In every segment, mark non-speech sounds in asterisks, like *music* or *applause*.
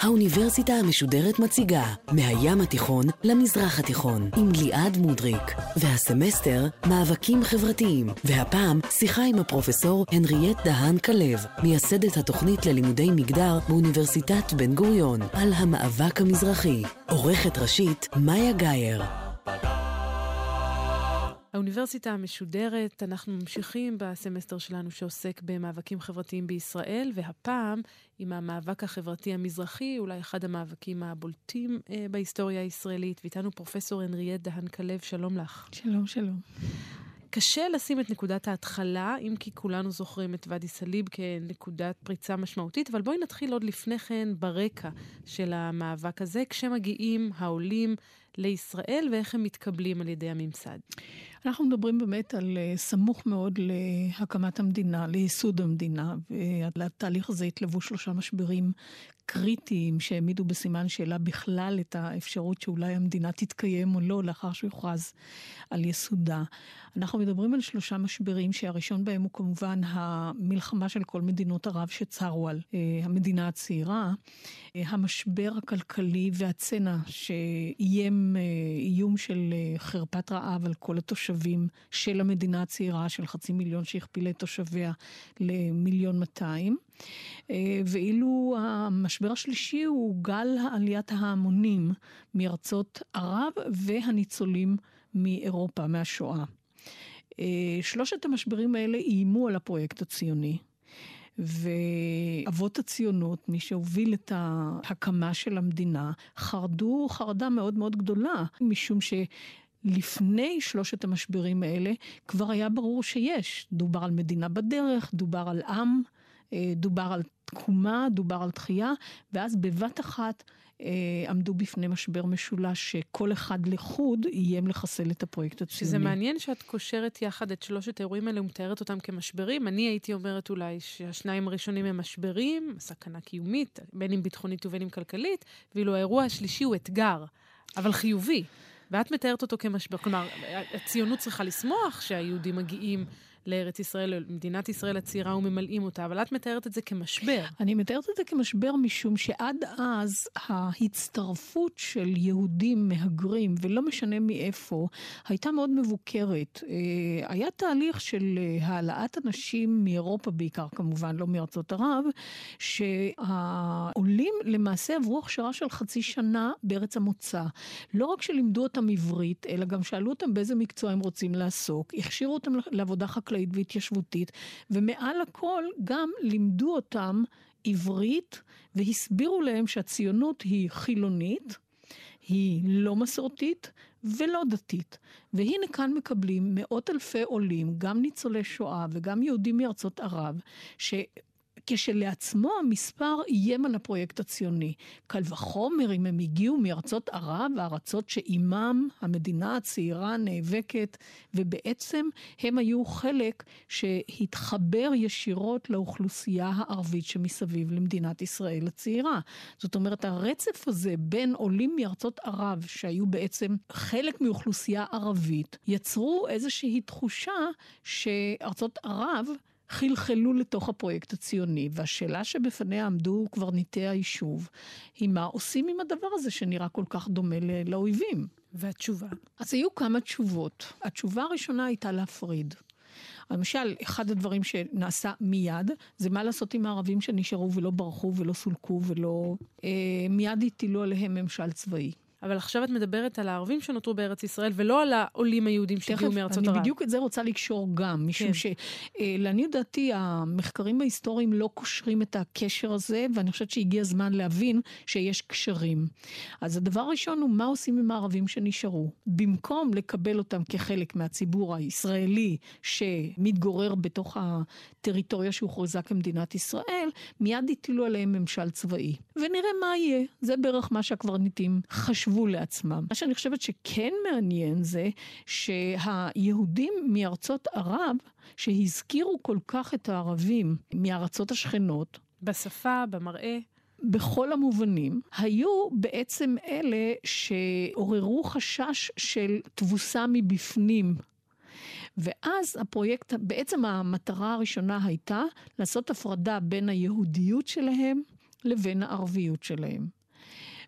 האוניברסיטה המשודרת מציגה מהים התיכון למזרח התיכון עם ליעד מודריק והסמסטר מאבקים חברתיים והפעם שיחה עם הפרופסור הנריאט דהן כלב מייסדת התוכנית ללימודי מגדר באוניברסיטת בן גוריון על המאבק המזרחי. עורכת ראשית מאיה גאייר האוניברסיטה המשודרת, אנחנו ממשיכים בסמסטר שלנו שעוסק במאבקים חברתיים בישראל, והפעם עם המאבק החברתי המזרחי, אולי אחד המאבקים הבולטים אה, בהיסטוריה הישראלית, ואיתנו פרופסור הנריאט דהן כלב, שלום לך. שלום, שלום. קשה לשים את נקודת ההתחלה, אם כי כולנו זוכרים את ואדי סאליב כנקודת פריצה משמעותית, אבל בואי נתחיל עוד לפני כן ברקע של המאבק הזה, כשמגיעים העולים לישראל ואיך הם מתקבלים על ידי הממסד. אנחנו מדברים באמת על אה, סמוך מאוד להקמת המדינה, לייסוד המדינה, ולתהליך הזה התלוו שלושה משברים קריטיים שהעמידו בסימן שאלה בכלל את האפשרות שאולי המדינה תתקיים או לא לאחר שיוכרז על יסודה. אנחנו מדברים על שלושה משברים שהראשון בהם הוא כמובן המלחמה של כל מדינות ערב שצרו על אה, המדינה הצעירה, אה, המשבר הכלכלי והצנע שאיים אה, איום של חרפת רעב על כל התושבים של המדינה הצעירה של חצי מיליון שהכפילה את תושביה למיליון מאתיים. ואילו המשבר השלישי הוא גל עליית ההמונים מארצות ערב והניצולים מאירופה, מהשואה. שלושת המשברים האלה איימו על הפרויקט הציוני. ואבות הציונות, מי שהוביל את ההקמה של המדינה, חרדו חרדה מאוד מאוד גדולה, משום ש... לפני שלושת המשברים האלה כבר היה ברור שיש. דובר על מדינה בדרך, דובר על עם, אה, דובר על תקומה, דובר על תחייה, ואז בבת אחת אה, עמדו בפני משבר משולש שכל אחד לחוד איים לחסל את הפרויקט הציוני. שזה מעניין שאת קושרת יחד את שלושת האירועים האלה ומתארת אותם כמשברים. אני הייתי אומרת אולי שהשניים הראשונים הם משברים, סכנה קיומית, בין אם ביטחונית ובין אם כלכלית, ואילו האירוע השלישי הוא אתגר, אבל חיובי. ואת מתארת אותו כמשבר. כלומר, הציונות צריכה לשמוח שהיהודים מגיעים לארץ ישראל, למדינת ישראל הצעירה וממלאים אותה, אבל את מתארת את זה כמשבר. אני מתארת את זה כמשבר משום שעד אז ההצטרפות של יהודים מהגרים, ולא משנה מאיפה, הייתה מאוד מבוקרת. אה, היה תהליך של אה, העלאת אנשים מאירופה בעיקר, כמובן, לא מארצות ערב, שהעולים למעשה עברו הכשרה של חצי שנה בארץ המוצא. לא רק שלימדו אותם עברית, אלא גם שאלו אותם באיזה מקצוע הם רוצים לעסוק, הכשירו אותם לעבודה חקלאית. חקלאית והתיישבותית, ומעל הכל גם לימדו אותם עברית והסבירו להם שהציונות היא חילונית, היא לא מסורתית ולא דתית. והנה כאן מקבלים מאות אלפי עולים, גם ניצולי שואה וגם יהודים מארצות ערב, ש... כשלעצמו המספר איים על הפרויקט הציוני. קל וחומר אם הם הגיעו מארצות ערב, הארצות שעימם המדינה הצעירה נאבקת, ובעצם הם היו חלק שהתחבר ישירות לאוכלוסייה הערבית שמסביב למדינת ישראל הצעירה. זאת אומרת, הרצף הזה בין עולים מארצות ערב, שהיו בעצם חלק מאוכלוסייה ערבית, יצרו איזושהי תחושה שארצות ערב חלחלו לתוך הפרויקט הציוני, והשאלה שבפניה עמדו קברניטי היישוב, היא מה עושים עם הדבר הזה שנראה כל כך דומה לאויבים. והתשובה? אז היו כמה תשובות. התשובה הראשונה הייתה להפריד. למשל, אחד הדברים שנעשה מיד, זה מה לעשות עם הערבים שנשארו ולא ברחו ולא סולקו ולא... אה, מיד הטילו עליהם ממשל צבאי. אבל עכשיו את מדברת על הערבים שנותרו בארץ ישראל, ולא על העולים היהודים שהגיעו מארצות ערב. תכף, אני בדיוק את זה רוצה לקשור גם, משום כן. שלעניות דעתי, המחקרים ההיסטוריים לא קושרים את הקשר הזה, ואני חושבת שהגיע הזמן להבין שיש קשרים. אז הדבר הראשון הוא מה עושים עם הערבים שנשארו. במקום לקבל אותם כחלק מהציבור הישראלי שמתגורר בתוך הטריטוריה שהוכרזה כמדינת ישראל, מיד הטילו עליהם ממשל צבאי. ונראה מה יהיה. זה בערך מה שהקברניטים חשבו. חשבו לעצמם. מה שאני חושבת שכן מעניין זה שהיהודים מארצות ערב, שהזכירו כל כך את הערבים מארצות השכנות, בשפה, במראה. בכל המובנים, היו בעצם אלה שעוררו חשש של תבוסה מבפנים. ואז הפרויקט, בעצם המטרה הראשונה הייתה לעשות הפרדה בין היהודיות שלהם לבין הערביות שלהם.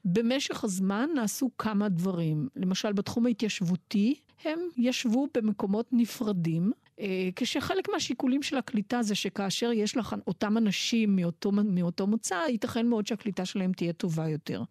במשך הזמן נעשו כמה דברים. למשל, בתחום ההתיישבותי, הם ישבו במקומות נפרדים, כשחלק מהשיקולים של הקליטה זה שכאשר יש לך אותם אנשים מאותו, מאותו מוצא, ייתכן מאוד שהקליטה שלהם תהיה טובה יותר.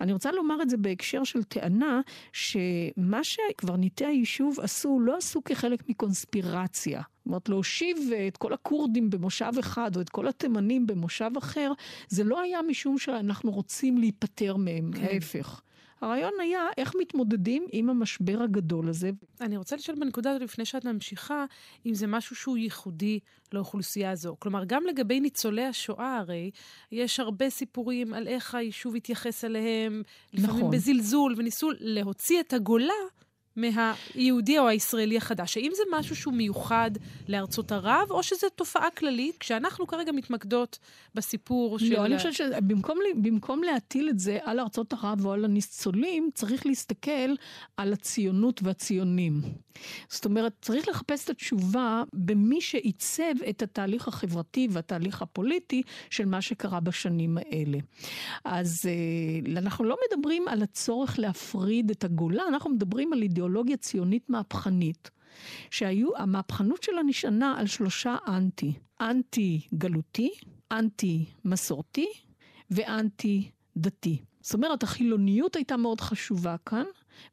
אני רוצה לומר את זה בהקשר של טענה שמה שקברניטי היישוב עשו, לא עשו כחלק מקונספירציה. זאת אומרת, להושיב את כל הכורדים במושב אחד או את כל התימנים במושב אחר, זה לא היה משום שאנחנו רוצים להיפטר מהם, כן. ההפך. הרעיון היה איך מתמודדים עם המשבר הגדול הזה. אני רוצה לשאול בנקודה הזאת, לפני שאת ממשיכה, אם זה משהו שהוא ייחודי לאוכלוסייה הזו. כלומר, גם לגבי ניצולי השואה הרי, יש הרבה סיפורים על איך היישוב התייחס אליהם, לפעמים נכון. בזלזול, וניסו להוציא את הגולה מהיהודי או הישראלי החדש. האם זה משהו שהוא מיוחד לארצות ערב, או שזו תופעה כללית, כשאנחנו כרגע מתמקדות בסיפור של... לא, אני חושבת שבמקום להטיל את זה על ארצות ערב או על הניצולים, צריך להסתכל על הציונות והציונים. זאת אומרת, צריך לחפש את התשובה במי שעיצב את התהליך החברתי והתהליך הפוליטי של מה שקרה בשנים האלה. אז אה, אנחנו לא מדברים על הצורך להפריד את הגולה, אנחנו מדברים על אידיאולוגיה. אידיאולוגיה ציונית מהפכנית, שהיו, המהפכנות שלה נשענה על שלושה אנטי. אנטי גלותי, אנטי מסורתי ואנטי דתי. זאת אומרת, החילוניות הייתה מאוד חשובה כאן,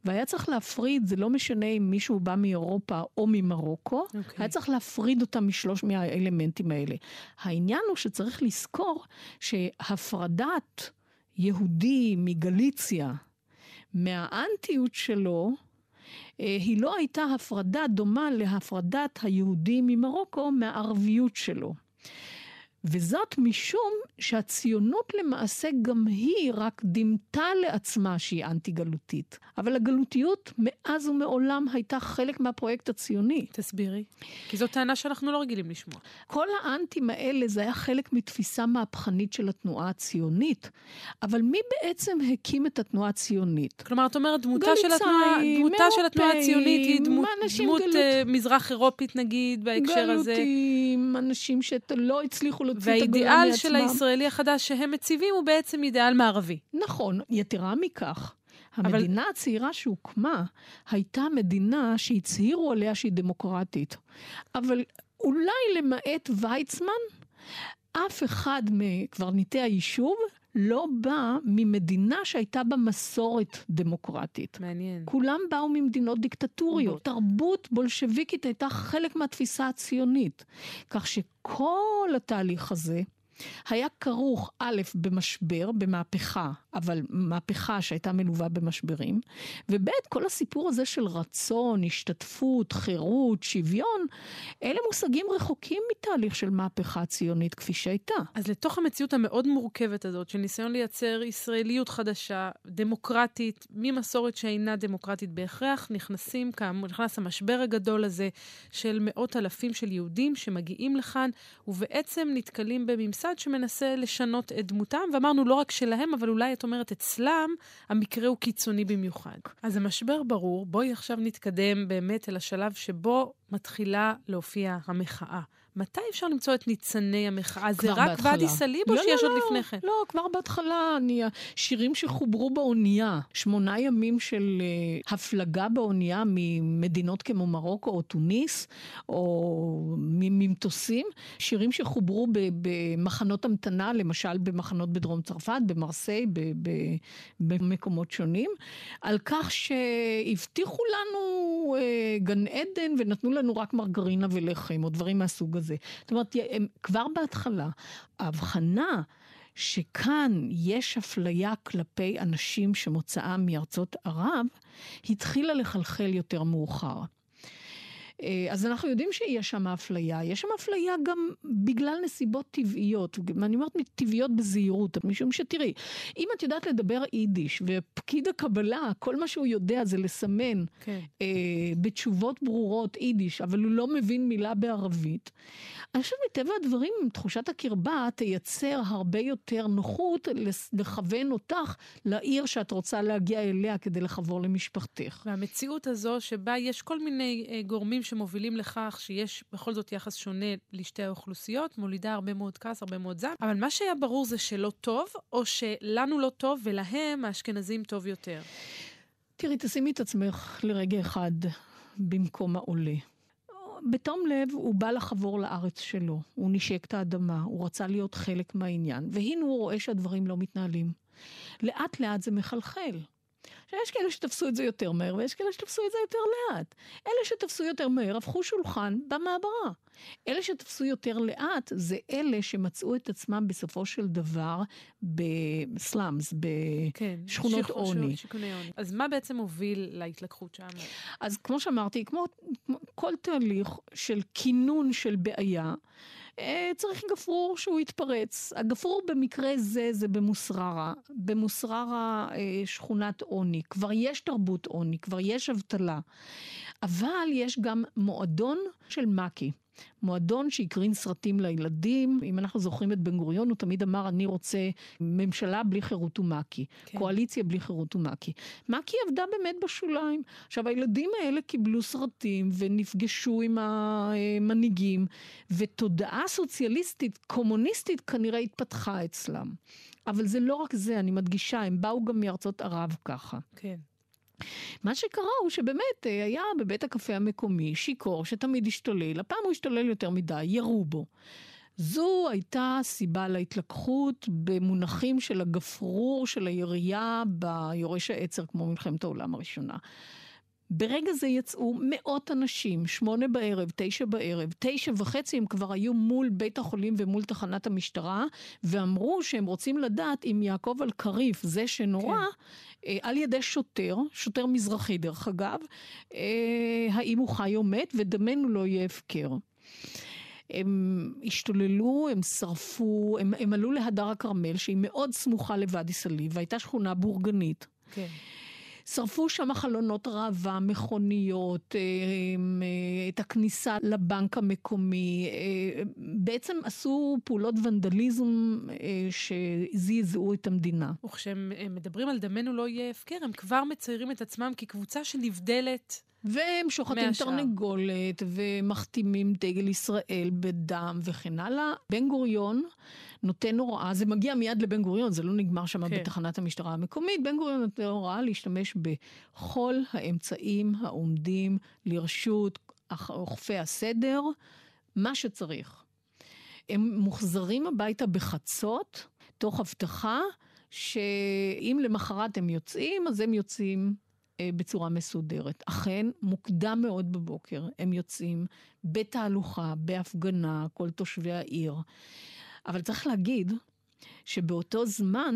והיה צריך להפריד, זה לא משנה אם מישהו בא מאירופה או ממרוקו, okay. אוקיי. היה צריך להפריד אותם משלוש מהאלמנטים האלה. העניין הוא שצריך לזכור שהפרדת יהודי מגליציה, מהאנטיות שלו, היא לא הייתה הפרדה דומה להפרדת היהודי ממרוקו מהערביות שלו. וזאת משום שהציונות למעשה גם היא רק דימתה לעצמה שהיא אנטי-גלותית. אבל הגלותיות מאז ומעולם הייתה חלק מהפרויקט הציוני. תסבירי. כי זו טענה שאנחנו לא רגילים לשמוע. כל האנטים האלה זה היה חלק מתפיסה מהפכנית של התנועה הציונית. אבל מי בעצם הקים את התנועה הציונית? כלומר, את אומרת, דמותה של התנועה, דמותה של התנועה הציונית היא דמות, דמות גלות... uh, מזרח אירופית, נגיד, בהקשר גלותים, הזה. גלותים, אנשים שלא הצליחו להוציא את הגולה מעצמם. והאידיאל של הישראלי החדש שהם מציבים הוא בעצם אידיאל מערבי. נכון, יתרה מכך. המדינה אבל... הצעירה שהוקמה הייתה מדינה שהצהירו עליה שהיא דמוקרטית. אבל אולי למעט ויצמן, אף אחד מקברניטי היישוב לא בא ממדינה שהייתה בה מסורת דמוקרטית. מעניין. כולם באו ממדינות דיקטטוריות. תרבות בולשביקית הייתה חלק מהתפיסה הציונית. כך שכל התהליך הזה היה כרוך א', במשבר, במהפכה, אבל מהפכה שהייתה מלווה במשברים, וב', כל הסיפור הזה של רצון, השתתפות, חירות, שוויון, אלה מושגים רחוקים מתהליך של מהפכה ציונית כפי שהייתה. אז לתוך המציאות המאוד מורכבת הזאת, של ניסיון לייצר ישראליות חדשה, דמוקרטית, ממסורת שאינה דמוקרטית בהכרח, נכנסים, כאמור, נכנס המשבר הגדול הזה של מאות אלפים של יהודים שמגיעים לכאן, ובעצם נתקלים בממסד ממסד שמנסה לשנות את דמותם, ואמרנו לא רק שלהם, אבל אולי את אומרת אצלם, המקרה הוא קיצוני במיוחד. אז המשבר ברור, בואי עכשיו נתקדם באמת אל השלב שבו מתחילה להופיע המחאה. מתי אפשר למצוא את ניצני המחאה? זה רק ואדי סאליב או לא, שיש לא, עוד לא, לפני כן? לא, כבר בהתחלה, אני, שירים שחוברו באונייה, שמונה ימים של uh, הפלגה באונייה ממדינות כמו מרוקו או טוניס, או ממטוסים, שירים שחוברו במחנות המתנה, למשל במחנות בדרום צרפת, במרסיי, במקומות שונים, על כך שהבטיחו לנו uh, גן עדן ונתנו לנו רק מרגרינה ולחם, או דברים מהסוג הזה. הזה. זאת אומרת, כבר בהתחלה, ההבחנה שכאן יש אפליה כלפי אנשים שמוצאם מארצות ערב, התחילה לחלחל יותר מאוחר. אה, אז אנחנו יודעים שיש שם אפליה. יש שם אפליה גם בגלל נסיבות טבעיות, ואני אומרת טבעיות בזהירות, משום שתראי, אם את יודעת לדבר יידיש, ופקיד הקבלה, כל מה שהוא יודע זה לסמן כן. אה, בתשובות ברורות יידיש, אבל הוא לא מבין מילה בערבית, אני חושבת מטבע הדברים, תחושת הקרבה תייצר הרבה יותר נוחות לכוון אותך לעיר שאת רוצה להגיע אליה כדי לחבור למשפחתך. והמציאות הזו שבה יש כל מיני אה, גורמים שמובילים לכך שיש בכל זאת יחס שונה לשתי האוכלוסיות, מולידה הרבה מאוד כעס, הרבה מאוד זעם. אבל מה שהיה ברור זה שלא טוב, או שלנו לא טוב ולהם האשכנזים טוב יותר. תראי, תשימי את עצמך לרגע אחד במקום העולה. בתום לב הוא בא לחבור לארץ שלו, הוא נשק את האדמה, הוא רצה להיות חלק מהעניין, והנה הוא רואה שהדברים לא מתנהלים. לאט לאט זה מחלחל. עכשיו, יש כאלה שתפסו את זה יותר מהר, ויש כאלה שתפסו את זה יותר לאט. אלה שתפסו יותר מהר הפכו שולחן במעברה. אלה שתפסו יותר לאט, זה אלה שמצאו את עצמם בסופו של דבר בסלאמס, בשכונות כן, עוני. אז מה בעצם הוביל להתלקחות שם? אז כמו שאמרתי, כמו, כמו כל תהליך של כינון של בעיה, אה, צריך גפרור שהוא יתפרץ. הגפרור במקרה זה, זה במוסררה. במוסררה אה, שכונת עוני. כבר יש תרבות עוני, כבר יש אבטלה. אבל יש גם מועדון של מק"י. מועדון שהקרין סרטים לילדים. אם אנחנו זוכרים את בן גוריון, הוא תמיד אמר, אני רוצה ממשלה בלי חירות ומק"י, כן. קואליציה בלי חירות ומק"י. מק"י עבדה באמת בשוליים. עכשיו, הילדים האלה קיבלו סרטים ונפגשו עם המנהיגים, ותודעה סוציאליסטית, קומוניסטית, כנראה התפתחה אצלם. אבל זה לא רק זה, אני מדגישה, הם באו גם מארצות ערב ככה. כן. מה שקרה הוא שבאמת אה, היה בבית הקפה המקומי שיכור שתמיד השתולל, הפעם הוא השתולל יותר מדי, ירו בו. זו הייתה סיבה להתלקחות במונחים של הגפרור של הירייה ביורש העצר כמו מלחמת העולם הראשונה. ברגע זה יצאו מאות אנשים, שמונה בערב, תשע בערב, תשע וחצי הם כבר היו מול בית החולים ומול תחנת המשטרה, ואמרו שהם רוצים לדעת אם יעקב אלקריף, זה שנורא, כן. אה, על ידי שוטר, שוטר מזרחי דרך אגב, אה, האם הוא חי או מת, ודמנו לא יהיה הפקר. הם השתוללו, הם שרפו, הם, הם עלו להדר הכרמל, שהיא מאוד סמוכה לוואדי סאליב, והייתה שכונה בורגנית. כן. שרפו שם חלונות ראווה, מכוניות, אה, אה, את הכניסה לבנק המקומי, אה, בעצם עשו פעולות ונדליזם שזעזעו את המדינה. וכשהם מדברים על דמנו לא יהיה הפקר, הם כבר מציירים את עצמם כקבוצה שנבדלת. והם שוחטים תרנגולת ומחתימים דגל ישראל בדם וכן הלאה. בן גוריון נותן הוראה, זה מגיע מיד לבן גוריון, זה לא נגמר שם כן. בתחנת המשטרה המקומית, בן גוריון נותן הוראה להשתמש בכל האמצעים העומדים לרשות אוכפי הסדר, מה שצריך. הם מוחזרים הביתה בחצות, תוך הבטחה שאם למחרת הם יוצאים, אז הם יוצאים בצורה מסודרת. אכן, מוקדם מאוד בבוקר הם יוצאים בתהלוכה, בהפגנה, כל תושבי העיר. אבל צריך להגיד שבאותו זמן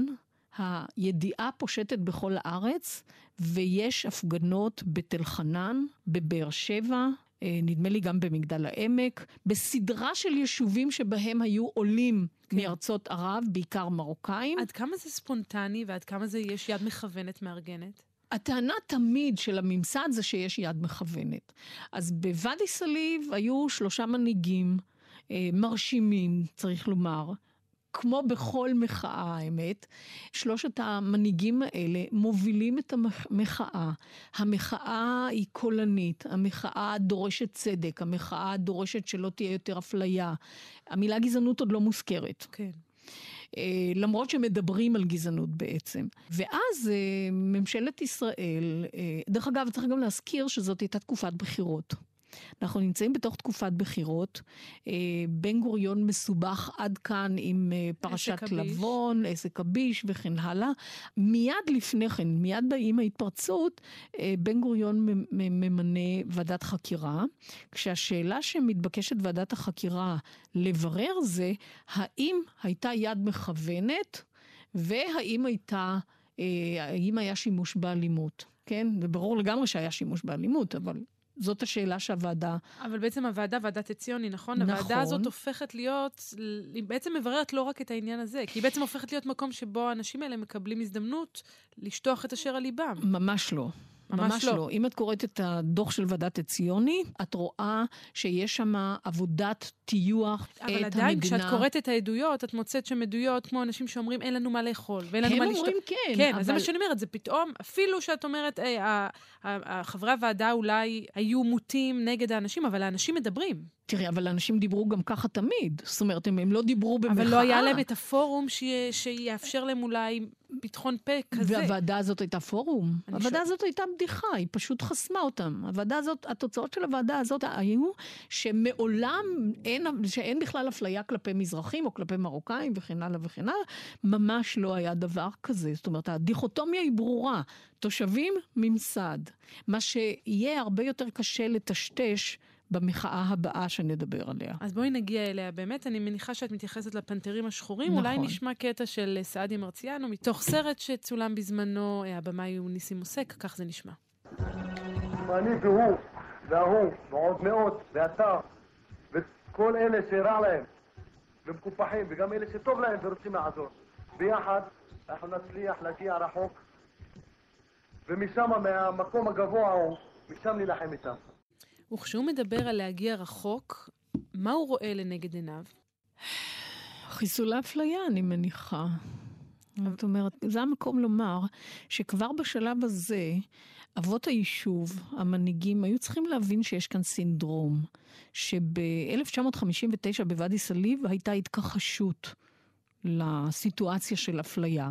הידיעה פושטת בכל הארץ, ויש הפגנות בתל חנן, בבאר שבע, אה, נדמה לי גם במגדל העמק, בסדרה של יישובים שבהם היו עולים כן. מארצות ערב, בעיקר מרוקאים. עד כמה זה ספונטני ועד כמה זה יש יד מכוונת מארגנת? הטענה תמיד של הממסד זה שיש יד מכוונת. אז בוואדי סאליב היו שלושה מנהיגים אה, מרשימים, צריך לומר. כמו בכל מחאה, האמת, שלושת המנהיגים האלה מובילים את המחאה. המחאה היא קולנית, המחאה דורשת צדק, המחאה דורשת שלא תהיה יותר אפליה. המילה גזענות עוד לא מוזכרת. כן. אה, למרות שמדברים על גזענות בעצם. ואז אה, ממשלת ישראל, אה, דרך אגב, צריך גם להזכיר שזאת הייתה תקופת בחירות. אנחנו נמצאים בתוך תקופת בחירות. אה, בן גוריון מסובך עד כאן עם אה, פרשת לבון, עסק הביש וכן הלאה. מיד לפני כן, מיד עם ההתפרצות, אה, בן גוריון ממנה ועדת חקירה, כשהשאלה שמתבקשת ועדת החקירה לברר זה, האם הייתה יד מכוונת והאם הייתה, האם היה שימוש באלימות. כן? זה ברור לגמרי שהיה שימוש באלימות, אבל זאת השאלה שהוועדה... אבל בעצם הוועדה, ועדת עציוני, נכון? נכון. הוועדה הזאת הופכת להיות, היא בעצם מבררת לא רק את העניין הזה, כי היא בעצם הופכת להיות מקום שבו האנשים האלה מקבלים הזדמנות לשטוח את אשר על ליבם. ממש לא. ממש, ממש לא. לא. אם את קוראת את הדוח של ועדת עציוני, את רואה שיש שם עבודת טיוח את המדינה. אבל עדיין, כשאת קוראת את העדויות, את מוצאת שם עדויות כמו אנשים שאומרים, אין לנו מה לאכול, ואין לנו מה לשתות. הם אומרים כן. כן, אבל... זה מה שאני אומרת, זה פתאום, אפילו שאת אומרת, היי, חברי הוועדה אולי היו מוטים נגד האנשים, אבל האנשים מדברים. תראי, אבל אנשים דיברו גם ככה תמיד. זאת אומרת, הם, הם לא דיברו במחאה. אבל לא היה להם את הפורום ש... שיאפשר להם אולי פתחון פה כזה. והוועדה הזאת הייתה פורום. הוועדה שואל... הזאת הייתה בדיחה, היא פשוט חסמה אותם. הוועדה הזאת, התוצאות של הוועדה הזאת היו שמעולם אין, שאין בכלל אפליה כלפי מזרחים או כלפי מרוקאים וכן הלאה וכן הלאה. ממש לא היה דבר כזה. זאת אומרת, הדיכוטומיה היא ברורה. תושבים, ממסד. מה שיהיה הרבה יותר קשה לטשטש במחאה הבאה שנדבר עליה. אז בואי נגיע אליה. באמת, אני מניחה שאת מתייחסת לפנתרים השחורים. נכון. אולי נשמע קטע של סעדיה מרציאנו, מתוך סרט שצולם בזמנו, אה, הבמאי הוא ניסים מוסק, כך זה נשמע. אני והוא, וההוא, ועוד מאות, ואתה, וכל אלה שרע להם, ומקופחים, וגם אלה שטוב להם ורוצים לעזור. ביחד אנחנו נצליח להגיע רחוק, ומשם, מהמקום הגבוה ההוא, משם נילחם איתם. וכשהוא מדבר על להגיע רחוק, מה הוא רואה לנגד עיניו? חיסולי אפליה, אני מניחה. זאת אומרת, זה המקום לומר שכבר בשלב הזה, אבות היישוב, המנהיגים, היו צריכים להבין שיש כאן סינדרום, שב-1959 בוואדי סאליב הייתה התכחשות לסיטואציה של אפליה.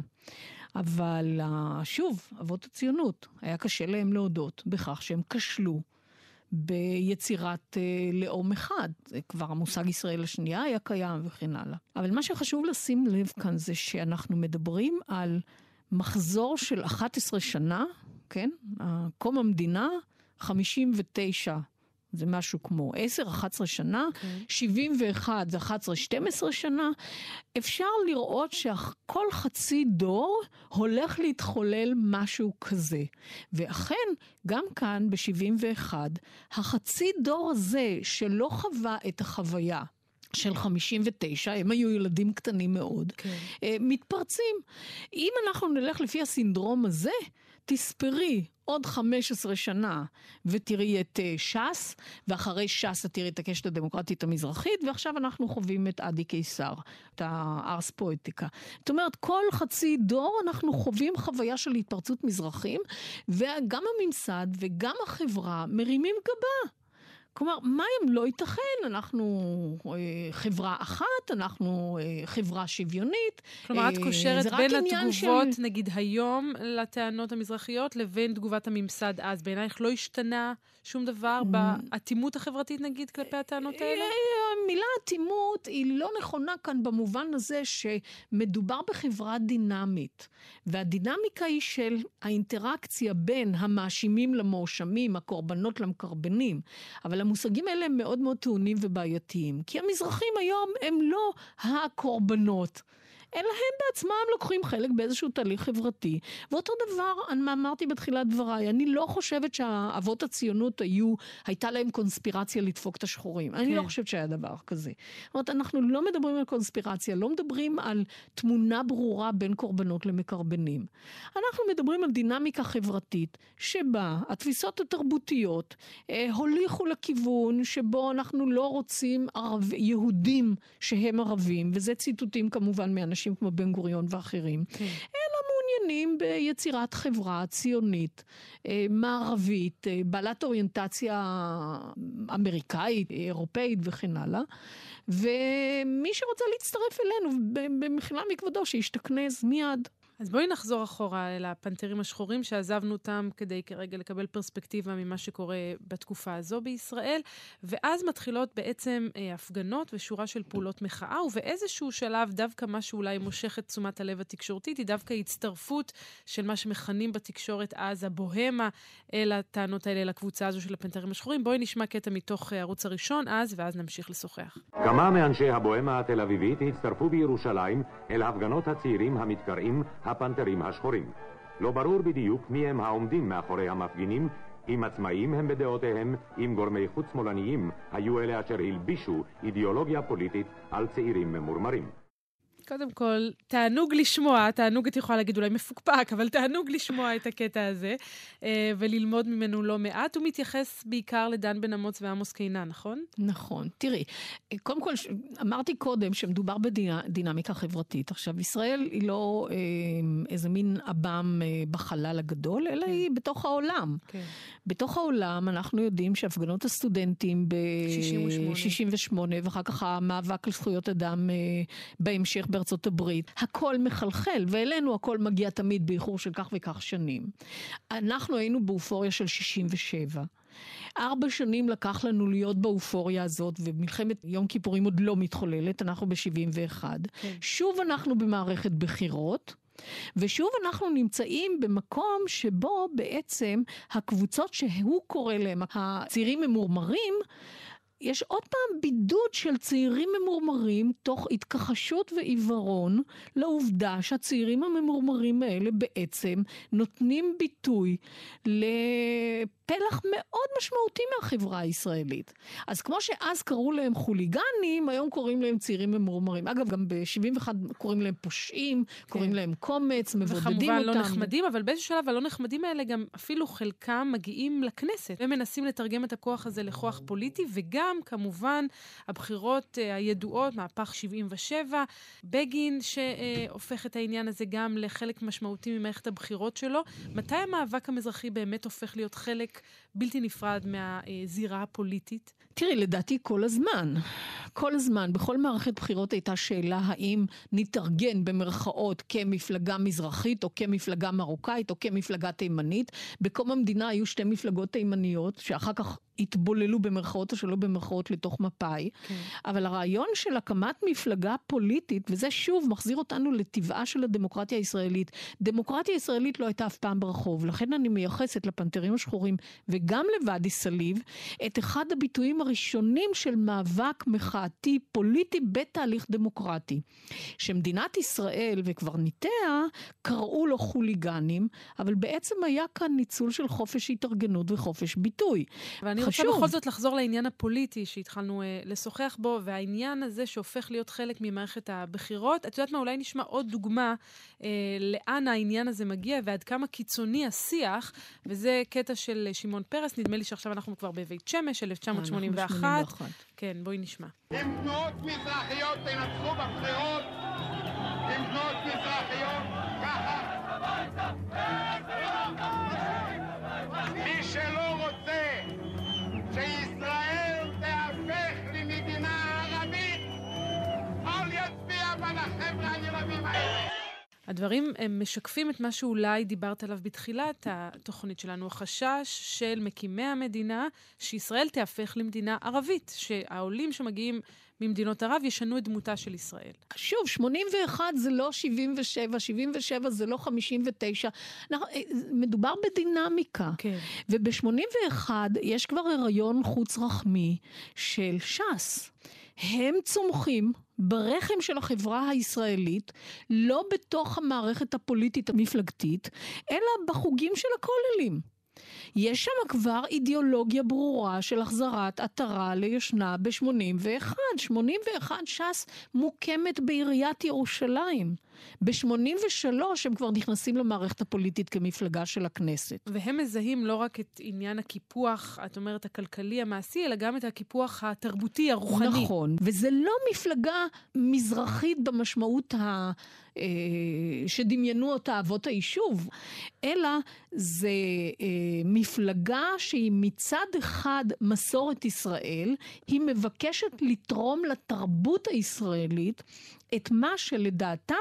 אבל שוב, אבות הציונות, היה קשה להם להודות בכך שהם כשלו ביצירת אה, לאום אחד. כבר המושג ישראל השנייה היה קיים וכן הלאה. אבל מה שחשוב לשים לב כאן זה שאנחנו מדברים על מחזור של 11 שנה, כן? קום המדינה, 59 זה משהו כמו 10-11 שנה, okay. אוקיי. 71 זה 11-12 שנה. אפשר לראות שכל חצי דור הולך להתחולל משהו כזה. ואכן, גם כאן ב-71, החצי דור הזה שלא חווה את החוויה של 59, הם היו ילדים קטנים מאוד. כן. מתפרצים. אם אנחנו נלך לפי הסינדרום הזה, תספרי עוד 15 שנה ותראי את uh, ש"ס, ואחרי ש"ס את תראי את הקשת הדמוקרטית המזרחית, ועכשיו אנחנו חווים את עדי קיסר, את הארס פואטיקה. זאת אומרת, כל חצי דור אנחנו חווים חוויה של התפרצות מזרחים, וגם הממסד וגם החברה מרימים גבה. כלומר, מה אם לא ייתכן? אנחנו אה, חברה אחת, אנחנו אה, חברה שוויונית. כלומר, את אה, קושרת בין התגובות, של... נגיד היום, לטענות המזרחיות, לבין תגובת הממסד אז. בעינייך לא השתנה שום דבר. באטימות החברתית, נגיד, כלפי הטענות האלה? המילה אטימות היא לא נכונה כאן במובן הזה שמדובר בחברה דינמית. והדינמיקה היא של האינטראקציה בין המאשימים למואשמים, הקורבנות למקרבנים. אבל המושגים האלה הם מאוד מאוד טעונים ובעייתיים. כי המזרחים היום הם לא הקורבנות. אלא הם בעצמם לוקחים חלק באיזשהו תהליך חברתי. ואותו דבר, אני אמרתי בתחילת דבריי, אני לא חושבת שאבות הציונות היו, הייתה להם קונספירציה לדפוק את השחורים. כן. אני לא כן. חושבת שהיה דבר כזה. זאת אומרת, אנחנו לא מדברים על קונספירציה, לא מדברים על תמונה ברורה בין קורבנות למקרבנים. אנחנו מדברים על דינמיקה חברתית, שבה התפיסות התרבותיות אה, הוליכו לכיוון שבו אנחנו לא רוצים ערב, יהודים שהם ערבים, וזה ציטוטים כמובן מאנשים. אנשים כמו בן גוריון ואחרים, כן. אלא מעוניינים ביצירת חברה ציונית, אה, מערבית, אה, בעלת אוריינטציה אמריקאית, אירופאית וכן הלאה. ומי שרוצה להצטרף אלינו במחילה מכבודו, שישתכנז מיד. אז בואי נחזור אחורה אל הפנתרים השחורים שעזבנו אותם כדי כרגע לקבל פרספקטיבה ממה שקורה בתקופה הזו בישראל, ואז מתחילות בעצם אה, הפגנות ושורה של פעולות מחאה, ובאיזשהו שלב דווקא מה שאולי מושך את תשומת הלב התקשורתית היא דווקא הצטרפות של מה שמכנים בתקשורת אז הבוהמה אל הטענות האלה, לקבוצה הזו של הפנתרים השחורים. בואי נשמע קטע מתוך הערוץ הראשון אז, ואז נמשיך לשוחח. כמה מאנשי הבוהמה התל אביבית הצטרפו בירושלים אל הפגנות הצעירים המתקראים הפנתרים השחורים. לא ברור בדיוק מי הם העומדים מאחורי המפגינים, אם עצמאים הם בדעותיהם, אם גורמי חוץ שמאלניים היו אלה אשר הלבישו אידיאולוגיה פוליטית על צעירים ממורמרים. קודם כל, תענוג לשמוע, תענוג את יכולה להגיד אולי מפוקפק, אבל תענוג לשמוע את הקטע הזה אה, וללמוד ממנו לא מעט. הוא מתייחס בעיקר לדן בן אמוץ ועמוס קינן, נכון? נכון. תראי, קודם כל, אמרתי קודם שמדובר בדינמיקה חברתית. עכשיו, ישראל היא לא אה, איזה מין עב"ם אה, בחלל הגדול, אלא כן. היא בתוך העולם. כן. בתוך העולם אנחנו יודעים שהפגנות הסטודנטים ב-68, ואחר כך המאבק על זכויות אדם בהמשך בארצות הברית, הכל מחלחל, ואלינו הכל מגיע תמיד באיחור של כך וכך שנים. אנחנו היינו באופוריה של 67. ארבע שנים לקח לנו להיות באופוריה הזאת, ומלחמת יום כיפורים עוד לא מתחוללת, אנחנו ב-71. כן. שוב אנחנו במערכת בחירות. ושוב אנחנו נמצאים במקום שבו בעצם הקבוצות שהוא קורא להם, הצעירים ממורמרים, יש עוד פעם בידוד של צעירים ממורמרים תוך התכחשות ועיוורון לעובדה שהצעירים הממורמרים האלה בעצם נותנים ביטוי לפלח מאוד משמעותי מהחברה הישראלית. אז כמו שאז קראו להם חוליגנים, היום קוראים להם צעירים ממורמרים. אגב, גם ב-71 קוראים להם פושעים, כן. קוראים להם קומץ, מבודדים אותם. וכמובן לא נחמדים, אבל באיזשהו שלב הלא נחמדים האלה גם אפילו חלקם מגיעים לכנסת ומנסים לתרגם את הכוח הזה לכוח פוליטי, וגם גם כמובן הבחירות אה, הידועות, מהפך 77, בגין שהופך את העניין הזה גם לחלק משמעותי ממערכת הבחירות שלו. מתי המאבק המזרחי באמת הופך להיות חלק בלתי נפרד מהזירה הפוליטית? תראי, לדעתי כל הזמן. כל הזמן, בכל מערכת בחירות הייתה שאלה האם נתארגן במרכאות כמפלגה מזרחית או כמפלגה מרוקאית או כמפלגה תימנית. בקום המדינה היו שתי מפלגות תימניות, שאחר כך התבוללו במרכאות או שלא במרכאות לתוך מפא"י. כן. אבל הרעיון של הקמת מפלגה פוליטית, וזה שוב מחזיר אותנו לטבעה של הדמוקרטיה הישראלית. דמוקרטיה ישראלית לא הייתה אף פעם ברחוב, לכן אני מייחסת לפנתרים השחורים וגם לוואדי סאליב את אחד הביטויים הראשונים של מאבק מחאתי פוליטי בתהליך דמוקרטי. שמדינת ישראל וקברניטיה קראו לו חוליגנים, אבל בעצם היה כאן ניצול של חופש התארגנות וחופש ביטוי. ואני חשוב. רוצה בכל זאת לחזור לעניין הפוליטי שהתחלנו אה, לשוחח בו, והעניין הזה שהופך להיות חלק ממערכת הבחירות. את יודעת מה, אולי נשמע עוד דוגמה אה, לאן העניין הזה מגיע ועד כמה קיצוני השיח, וזה קטע של שמעון פרס, נדמה לי שעכשיו אנחנו כבר בבית שמש, 1981. כן, בואי נשמע. אם תנועות מזרחיות תנצחו בבחירות, אם תנועות מזרחיות, ככה. מי שלא הדברים הם משקפים את מה שאולי דיברת עליו בתחילת התוכנית שלנו, החשש של מקימי המדינה שישראל תהפך למדינה ערבית, שהעולים שמגיעים ממדינות ערב ישנו את דמותה של ישראל. שוב, 81 זה לא 77, 77 זה לא 59, אה, מדובר בדינמיקה. כן. וב-81 יש כבר הריון חוץ-רחמי של ש"ס. הם צומחים ברחם של החברה הישראלית, לא בתוך המערכת הפוליטית המפלגתית, אלא בחוגים של הכוללים. יש שם כבר אידיאולוגיה ברורה של החזרת עטרה ליושנה ב-81. 81 ש"ס מוקמת בעיריית ירושלים. ב-83 הם כבר נכנסים למערכת הפוליטית כמפלגה של הכנסת. והם מזהים לא רק את עניין הקיפוח, את אומרת, הכלכלי, המעשי, אלא גם את הקיפוח התרבותי, הרוחני. נכון, וזה לא מפלגה מזרחית במשמעות ה... אה, שדמיינו אותה אבות היישוב, אלא זה אה, מפלגה שהיא מצד אחד מסורת ישראל, היא מבקשת לתרום לתרבות הישראלית את מה שלדעתם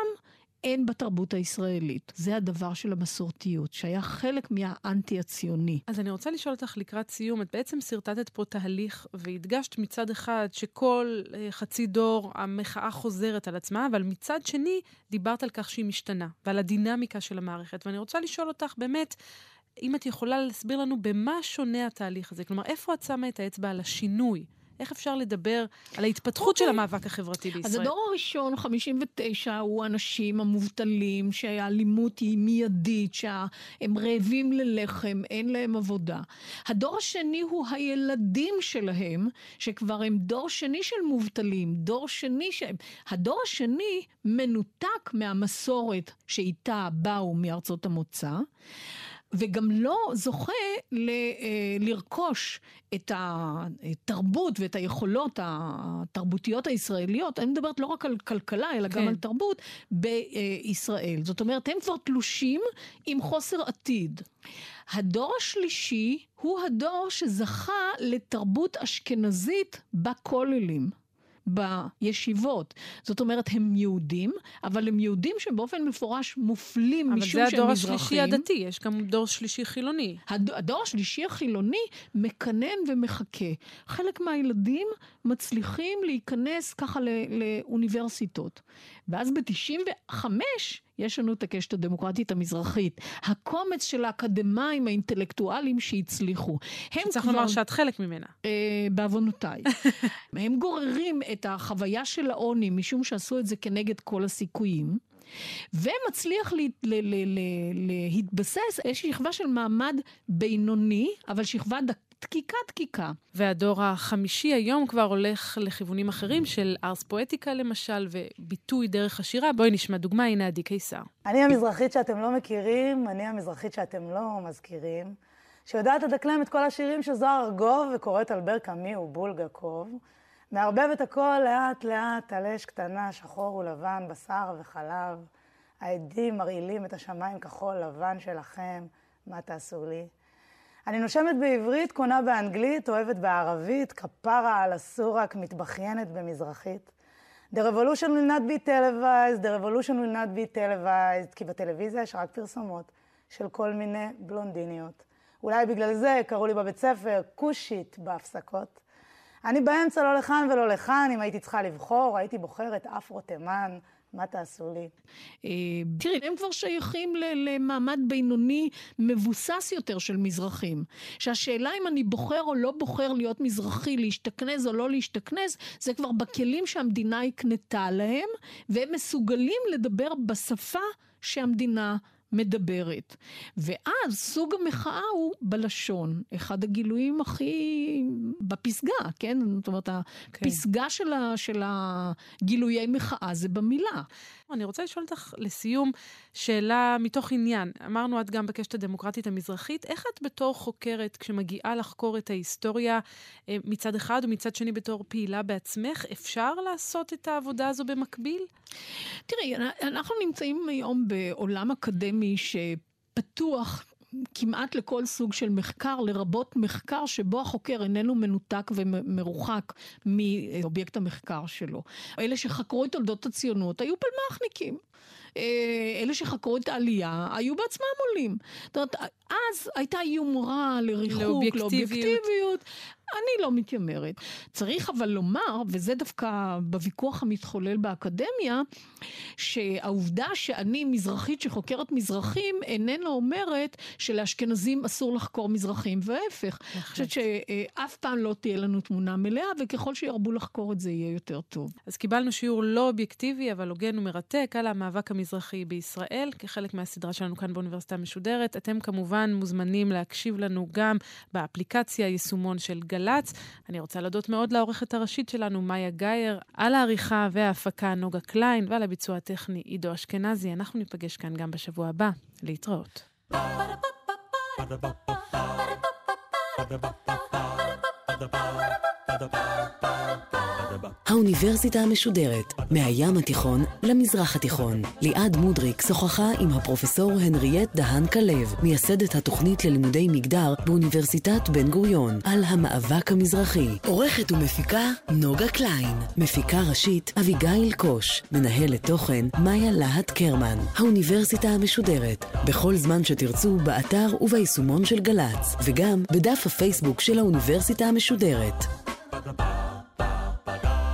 אין בתרבות הישראלית. זה הדבר של המסורתיות, שהיה חלק מהאנטי הציוני. אז אני רוצה לשאול אותך לקראת סיום, את בעצם שרטטת פה תהליך והדגשת מצד אחד שכל אה, חצי דור המחאה חוזרת על עצמה, אבל מצד שני דיברת על כך שהיא משתנה, ועל הדינמיקה של המערכת. ואני רוצה לשאול אותך באמת, אם את יכולה להסביר לנו במה שונה התהליך הזה, כלומר, איפה את שמה את האצבע על השינוי? איך אפשר לדבר על ההתפתחות של אוקיי. המאבק החברתי בישראל? אז הדור הראשון, 59, הוא האנשים המובטלים, שהאלימות היא מיידית, שהם רעבים ללחם, אין להם עבודה. הדור השני הוא הילדים שלהם, שכבר הם דור שני של מובטלים, דור שני ש... הדור השני מנותק מהמסורת שאיתה באו מארצות המוצא. וגם לא זוכה ל, אה, לרכוש את התרבות ואת היכולות התרבותיות הישראליות, אני מדברת לא רק על כלכלה, אלא כן. גם על תרבות, בישראל. זאת אומרת, הם כבר תלושים עם חוסר עתיד. הדור השלישי הוא הדור שזכה לתרבות אשכנזית בכוללים. בישיבות. זאת אומרת, הם יהודים, אבל הם יהודים שבאופן מפורש מופלים משום שהם מזרחים. אבל זה הדור השלישי הדתי, יש גם דור שלישי חילוני. הד... הדור השלישי החילוני מקנן ומחכה. חלק מהילדים מצליחים להיכנס ככה ל... לאוניברסיטות. ואז ב-95' יש לנו את הקשת הדמוקרטית המזרחית. הקומץ של האקדמאים האינטלקטואלים שהצליחו. הם צריך כבר... לומר שאת חלק ממנה. אה, בעוונותיי. *laughs* הם גוררים את החוויה של העוני, משום שעשו את זה כנגד כל הסיכויים. ומצליח לה, לה, לה, לה, להתבסס איזושהי שכבה של מעמד בינוני, אבל שכבה דק, דקיקה דקיקה. והדור החמישי היום כבר הולך לכיוונים אחרים של ארס פואטיקה למשל, וביטוי דרך השירה. בואי נשמע דוגמה, הנה עדי קיסר. אני המזרחית שאתם לא מכירים, אני המזרחית שאתם לא מזכירים, שיודעת לדקלם את כל השירים של זוהר ארגוב וקוראת על בר קאמי ובולגקוב. מערבבת הכל לאט לאט על אש קטנה, שחור ולבן, בשר וחלב. העדים מרעילים את השמיים כחול לבן שלכם, מה תעשו לי? אני נושמת בעברית, קונה באנגלית, אוהבת בערבית, כפרה על הסורק, מתבכיינת במזרחית. The revolution will not be televised, the revolution will not be televised, כי בטלוויזיה יש רק פרסומות של כל מיני בלונדיניות. אולי בגלל זה קראו לי בבית ספר כושית בהפסקות. אני באמצע לא לכאן ולא לכאן, אם הייתי צריכה לבחור, הייתי בוחרת אפרו תימן, מה תעשו לי? אה, תראי, הם כבר שייכים למעמד בינוני מבוסס יותר של מזרחים. שהשאלה אם אני בוחר או לא בוחר להיות מזרחי, להשתכנז או לא להשתכנז, זה כבר בכלים שהמדינה הקנתה להם, והם מסוגלים לדבר בשפה שהמדינה מדברת. ואז סוג המחאה הוא בלשון. אחד הגילויים הכי... בפסגה, כן? זאת אומרת, כן. הפסגה של, ה... של הגילויי מחאה זה במילה. אני רוצה לשאול אותך לסיום שאלה מתוך עניין. אמרנו את גם בקשת הדמוקרטית המזרחית, איך את בתור חוקרת, כשמגיעה לחקור את ההיסטוריה אה, מצד אחד ומצד שני בתור פעילה בעצמך, אפשר לעשות את העבודה הזו במקביל? תראי, אנחנו נמצאים היום בעולם אקדמי שפתוח כמעט לכל סוג של מחקר, לרבות מחקר שבו החוקר איננו מנותק ומרוחק מאובייקט המחקר שלו. אלה שחקרו את תולדות הציונות היו פלמחניקים. אה, אלה שחקרו את העלייה היו בעצמם עולים. זאת אומרת, אז הייתה יומרה לריחוק, לאובייקטיביות. לאובייקטיביות. אני לא מתיימרת. צריך אבל לומר, וזה דווקא בוויכוח המתחולל באקדמיה, שהעובדה שאני מזרחית שחוקרת מזרחים איננה אומרת שלאשכנזים אסור לחקור מזרחים, וההפך. אני חושבת שאף פעם לא תהיה לנו תמונה מלאה, וככל שירבו לחקור את זה יהיה יותר טוב. אז קיבלנו שיעור לא אובייקטיבי, אבל הוגן ומרתק על המאבק המזרחי בישראל, כחלק מהסדרה שלנו כאן באוניברסיטה המשודרת. אתם כמובן מוזמנים להקשיב לנו גם באפליקציה, יישומון של גל. גל"צ. אני רוצה להודות מאוד לעורכת הראשית שלנו, מאיה גאייר, על העריכה וההפקה נוגה קליין, ועל הביצוע הטכני עידו אשכנזי. אנחנו ניפגש כאן גם בשבוע הבא. להתראות. Ba-da-ba-ba-ba האוניברסיטה המשודרת, מהים התיכון למזרח התיכון. ליעד מודריק שוחחה עם הפרופסור הנריאט דהן כלב, מייסדת התוכנית ללימודי מגדר באוניברסיטת בן גוריון, על המאבק המזרחי. עורכת ומפיקה נוגה קליין. מפיקה ראשית אביגיל קוש. מנהלת תוכן מאיה להט קרמן. האוניברסיטה המשודרת, בכל זמן שתרצו, באתר וביישומון של גל"צ, וגם בדף הפייסבוק של האוניברסיטה המשודרת. ba ba ba ba ba